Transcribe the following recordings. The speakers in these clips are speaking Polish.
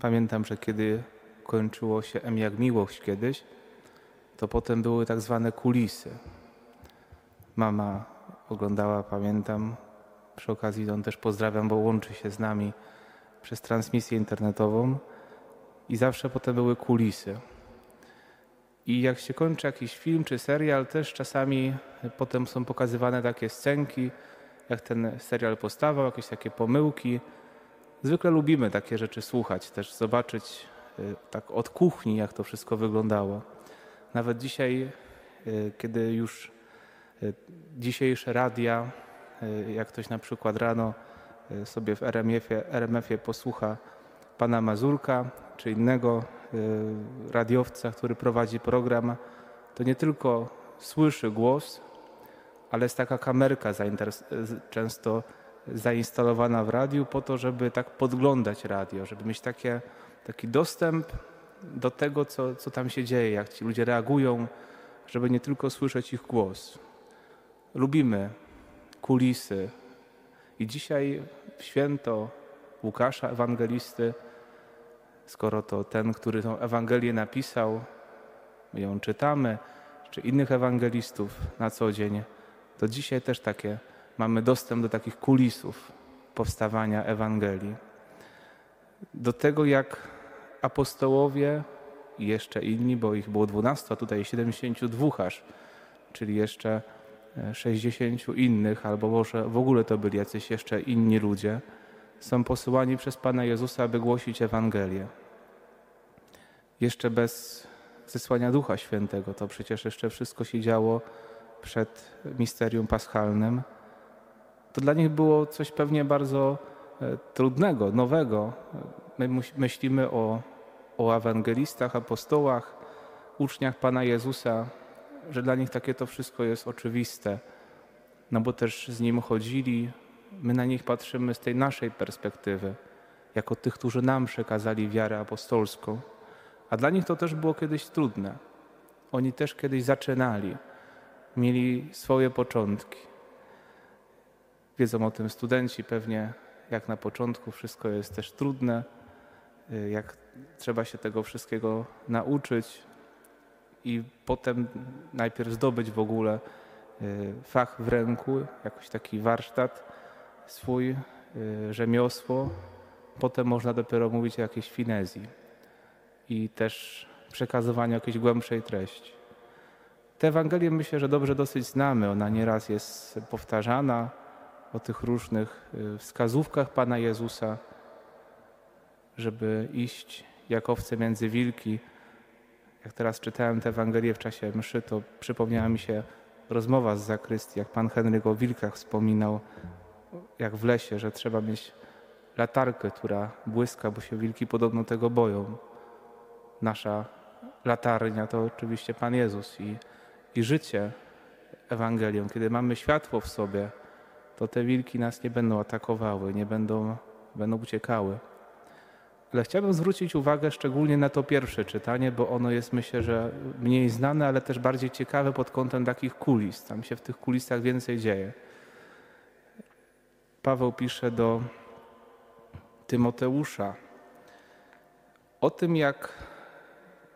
Pamiętam, że kiedy kończyło się M jak miłość kiedyś, to potem były tak zwane kulisy. Mama oglądała, pamiętam, przy okazji ją też pozdrawiam, bo łączy się z nami przez transmisję internetową i zawsze potem były kulisy. I jak się kończy jakiś film czy serial, też czasami potem są pokazywane takie scenki, jak ten serial postawał, jakieś takie pomyłki. Zwykle lubimy takie rzeczy słuchać, też zobaczyć y, tak od kuchni, jak to wszystko wyglądało. Nawet dzisiaj, y, kiedy już y, dzisiejsze radia, jak ktoś na przykład rano sobie w RMF-ie, RMF-ie posłucha pana Mazurka czy innego radiowca, który prowadzi program, to nie tylko słyszy głos, ale jest taka kamerka często zainstalowana w radiu po to, żeby tak podglądać radio, żeby mieć takie, taki dostęp do tego, co, co tam się dzieje, jak ci ludzie reagują, żeby nie tylko słyszeć ich głos. Lubimy kulisy i dzisiaj święto Łukasza Ewangelisty, skoro to ten, który tą Ewangelię napisał, my ją czytamy, czy innych ewangelistów na co dzień, to dzisiaj też takie mamy dostęp do takich kulisów powstawania Ewangelii. Do tego, jak apostołowie i jeszcze inni, bo ich było 12, a tutaj 72 aż, czyli jeszcze 60 e, innych, albo może w ogóle to byli jacyś jeszcze inni ludzie, są posyłani przez Pana Jezusa, aby głosić Ewangelię. Jeszcze bez zesłania Ducha Świętego, to przecież jeszcze wszystko się działo przed misterium paschalnym, to dla nich było coś pewnie bardzo e, trudnego, nowego. My myślimy o, o ewangelistach, apostołach, uczniach Pana Jezusa, że dla nich takie to wszystko jest oczywiste, no bo też z Nim chodzili. My na nich patrzymy z tej naszej perspektywy, jako tych, którzy nam przekazali wiarę apostolską. A dla nich to też było kiedyś trudne. Oni też kiedyś zaczynali mieli swoje początki. Wiedzą o tym studenci pewnie, jak na początku wszystko jest też trudne, y, jak trzeba się tego wszystkiego nauczyć i potem najpierw zdobyć w ogóle y, fach w ręku, jakiś taki warsztat swój, y, rzemiosło. Potem można dopiero mówić o jakiejś finezji i też przekazywaniu jakiejś głębszej treści. Tę Ewangelię myślę, że dobrze dosyć znamy. Ona nieraz jest powtarzana o tych różnych y, wskazówkach Pana Jezusa, żeby iść jak owce między wilki. Jak teraz czytałem tę Ewangelię w czasie mszy, to przypomniała mi się rozmowa z zakrystii, jak Pan Henryk o wilkach wspominał, jak w lesie, że trzeba mieć latarkę, która błyska, bo się wilki podobno tego boją. Nasza latarnia to oczywiście Pan Jezus i i życie Ewangelią, kiedy mamy światło w sobie, to te wilki nas nie będą atakowały, nie będą, będą uciekały. Ale chciałbym zwrócić uwagę szczególnie na to pierwsze czytanie, bo ono jest myślę, że mniej znane, ale też bardziej ciekawe pod kątem takich kulis. Tam się w tych kulisach więcej dzieje. Paweł pisze do Tymoteusza o tym, jak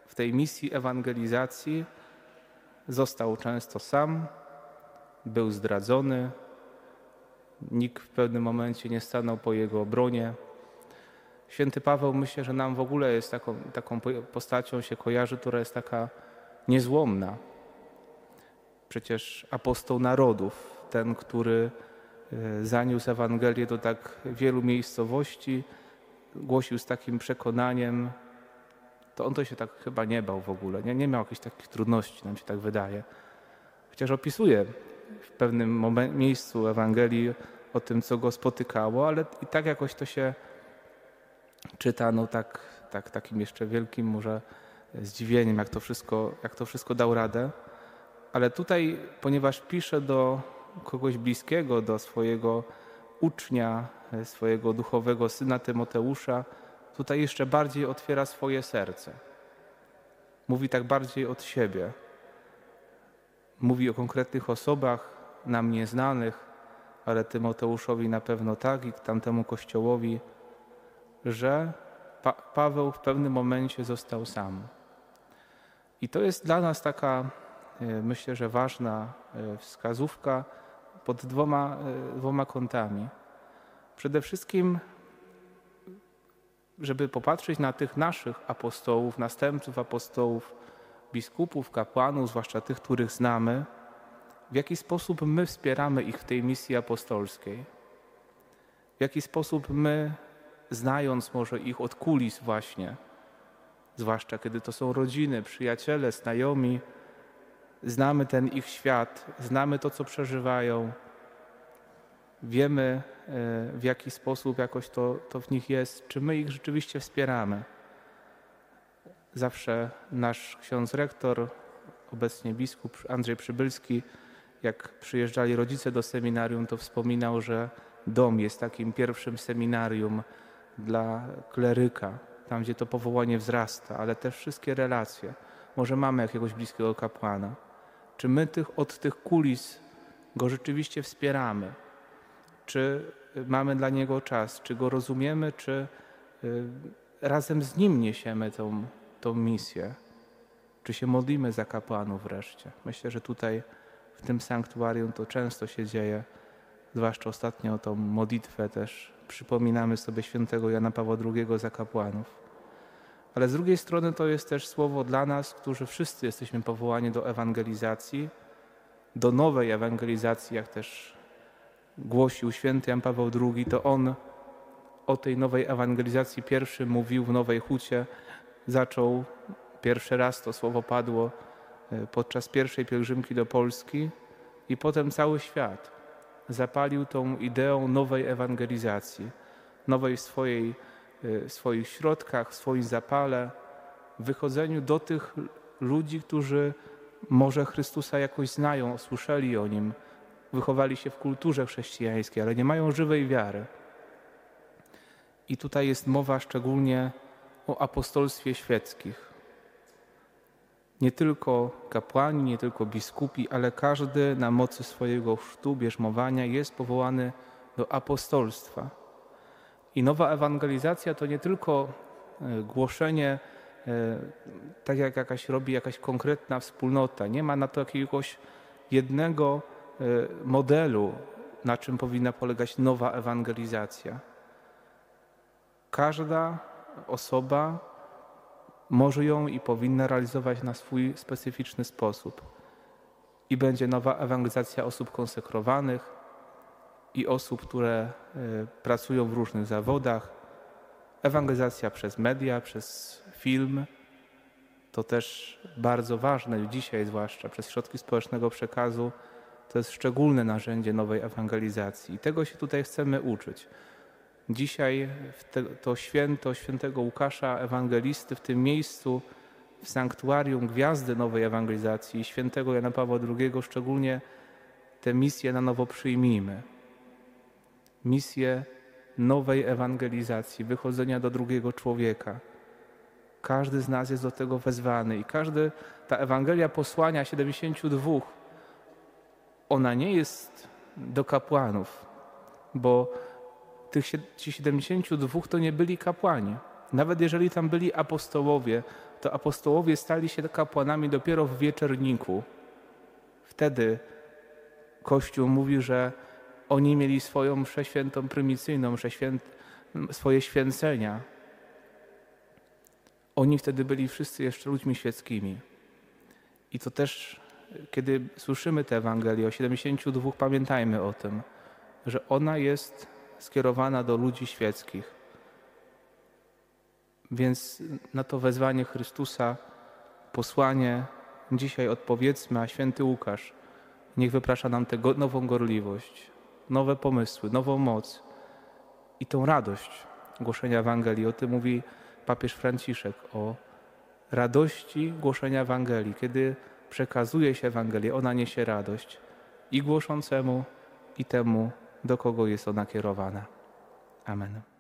w tej misji ewangelizacji Został często sam, był zdradzony, nikt w pewnym momencie nie stanął po jego obronie. Święty Paweł myślę, że nam w ogóle jest taką, taką postacią się kojarzy, która jest taka niezłomna. Przecież apostoł narodów, ten, który e, zaniósł Ewangelię do tak wielu miejscowości, głosił z takim przekonaniem, to on to się tak chyba nie bał w ogóle. Nie, nie miał jakichś takich trudności, nam się tak wydaje. Chociaż opisuje w pewnym miejscu Ewangelii o tym, co go spotykało, ale i tak jakoś to się czyta, no tak, tak takim jeszcze wielkim może zdziwieniem, jak to, wszystko, jak to wszystko dał radę. Ale tutaj, ponieważ pisze do kogoś bliskiego, do swojego ucznia, swojego duchowego syna Tymoteusza, tutaj jeszcze bardziej otwiera swoje serce. Mówi tak bardziej od siebie. Mówi o konkretnych osobach, nam nieznanych, ale Tymoteuszowi na pewno tak i tamtemu kościołowi, że pa Paweł w pewnym momencie został sam. I to jest dla nas taka, e, myślę, że ważna e, wskazówka pod dwoma, e, dwoma kątami. Przede wszystkim, żeby popatrzeć na tych naszych apostołów, następców apostołów, biskupów, kapłanów, zwłaszcza tych, których znamy, w jaki sposób my wspieramy ich w tej misji apostolskiej, w jaki sposób my, znając może ich od kulis właśnie, zwłaszcza kiedy to są rodziny, przyjaciele, znajomi, znamy ten ich świat, znamy to, co przeżywają, wiemy, e, w jaki sposób jakoś to, to w nich jest, czy my ich rzeczywiście wspieramy. Zawsze nasz ksiądz rektor, obecnie biskup Andrzej Przybylski, jak przyjeżdżali rodzice do seminarium, to wspominał, że dom jest takim pierwszym seminarium dla kleryka, tam gdzie to powołanie wzrasta, ale też wszystkie relacje. Może mamy jakiegoś bliskiego kapłana. Czy my tych, od tych kulis go rzeczywiście wspieramy? Czy mamy dla niego czas? Czy go rozumiemy? Czy y, razem z nim niesiemy tą, tą misję? Czy się modlimy za kapłanów wreszcie? Myślę, że tutaj w tym sanktuarium to często się dzieje, zwłaszcza ostatnio tą modlitwę też przypominamy sobie świętego Jana Pawła II za kapłanów. Ale z drugiej strony to jest też słowo dla nas, którzy wszyscy jesteśmy powołani do ewangelizacji, do nowej ewangelizacji, jak też głosił święty Jan Paweł II, to on o tej nowej ewangelizacji pierwszy mówił w Nowej Hucie, zaczął, pierwszy raz to słowo padło e, podczas pierwszej pielgrzymki do Polski i potem cały świat zapalił tą ideą nowej ewangelizacji, nowej w, swojej, w swoich środkach, w swoim zapale, wychodzeniu do tych ludzi, którzy może Chrystusa jakoś znają, słyszeli o Nim, wychowali się w kulturze chrześcijańskiej, ale nie mają żywej wiary. I tutaj jest mowa szczególnie o apostolstwie świeckich nie tylko kapłani, nie tylko biskupi, ale każdy na mocy swojego chrztu, bierzmowania jest powołany do apostolstwa. I nowa ewangelizacja to nie tylko e, głoszenie, e, tak jak jakaś robi jakaś konkretna wspólnota. Nie ma na to jakiegoś jednego e, modelu, na czym powinna polegać nowa ewangelizacja. Każda osoba może ją i powinna realizować na swój specyficzny sposób. I będzie nowa ewangelizacja osób konsekrowanych i osób, które e, pracują w różnych zawodach. Ewangelizacja przez media, przez film. To też bardzo ważne dzisiaj, zwłaszcza przez środki społecznego przekazu. To jest szczególne narzędzie nowej ewangelizacji. I tego się tutaj chcemy uczyć. Dzisiaj to święto świętego Łukasza Ewangelisty w tym miejscu, w sanktuarium Gwiazdy Nowej Ewangelizacji świętego Jana Pawła II szczególnie tę misję na nowo przyjmijmy. Misję nowej ewangelizacji, wychodzenia do drugiego człowieka. Każdy z nas jest do tego wezwany i każdy, ta Ewangelia posłania 72, ona nie jest do kapłanów, bo tych ci 72 to nie byli kapłani. Nawet jeżeli tam byli apostołowie, to apostołowie stali się kapłanami dopiero w wieczerniku. Wtedy Kościół mówi, że oni mieli swoją mszę świętą prymicyjną, mszę święt, swoje święcenia. Oni wtedy byli wszyscy jeszcze ludźmi świeckimi. I to też, kiedy słyszymy tę Ewangelię o 72, pamiętajmy o tym, że ona jest skierowana do ludzi świeckich. Więc na to wezwanie Chrystusa, posłanie dzisiaj odpowiedzmy, a święty Łukasz niech wyprasza nam tę nową gorliwość, nowe pomysły, nową moc i tą radość głoszenia Ewangelii. O tym mówi papież Franciszek, o radości głoszenia Ewangelii. Kiedy przekazuje się Ewangelię, ona niesie radość i głoszącemu, i temu, do kogo jest ona kierowana. Amen.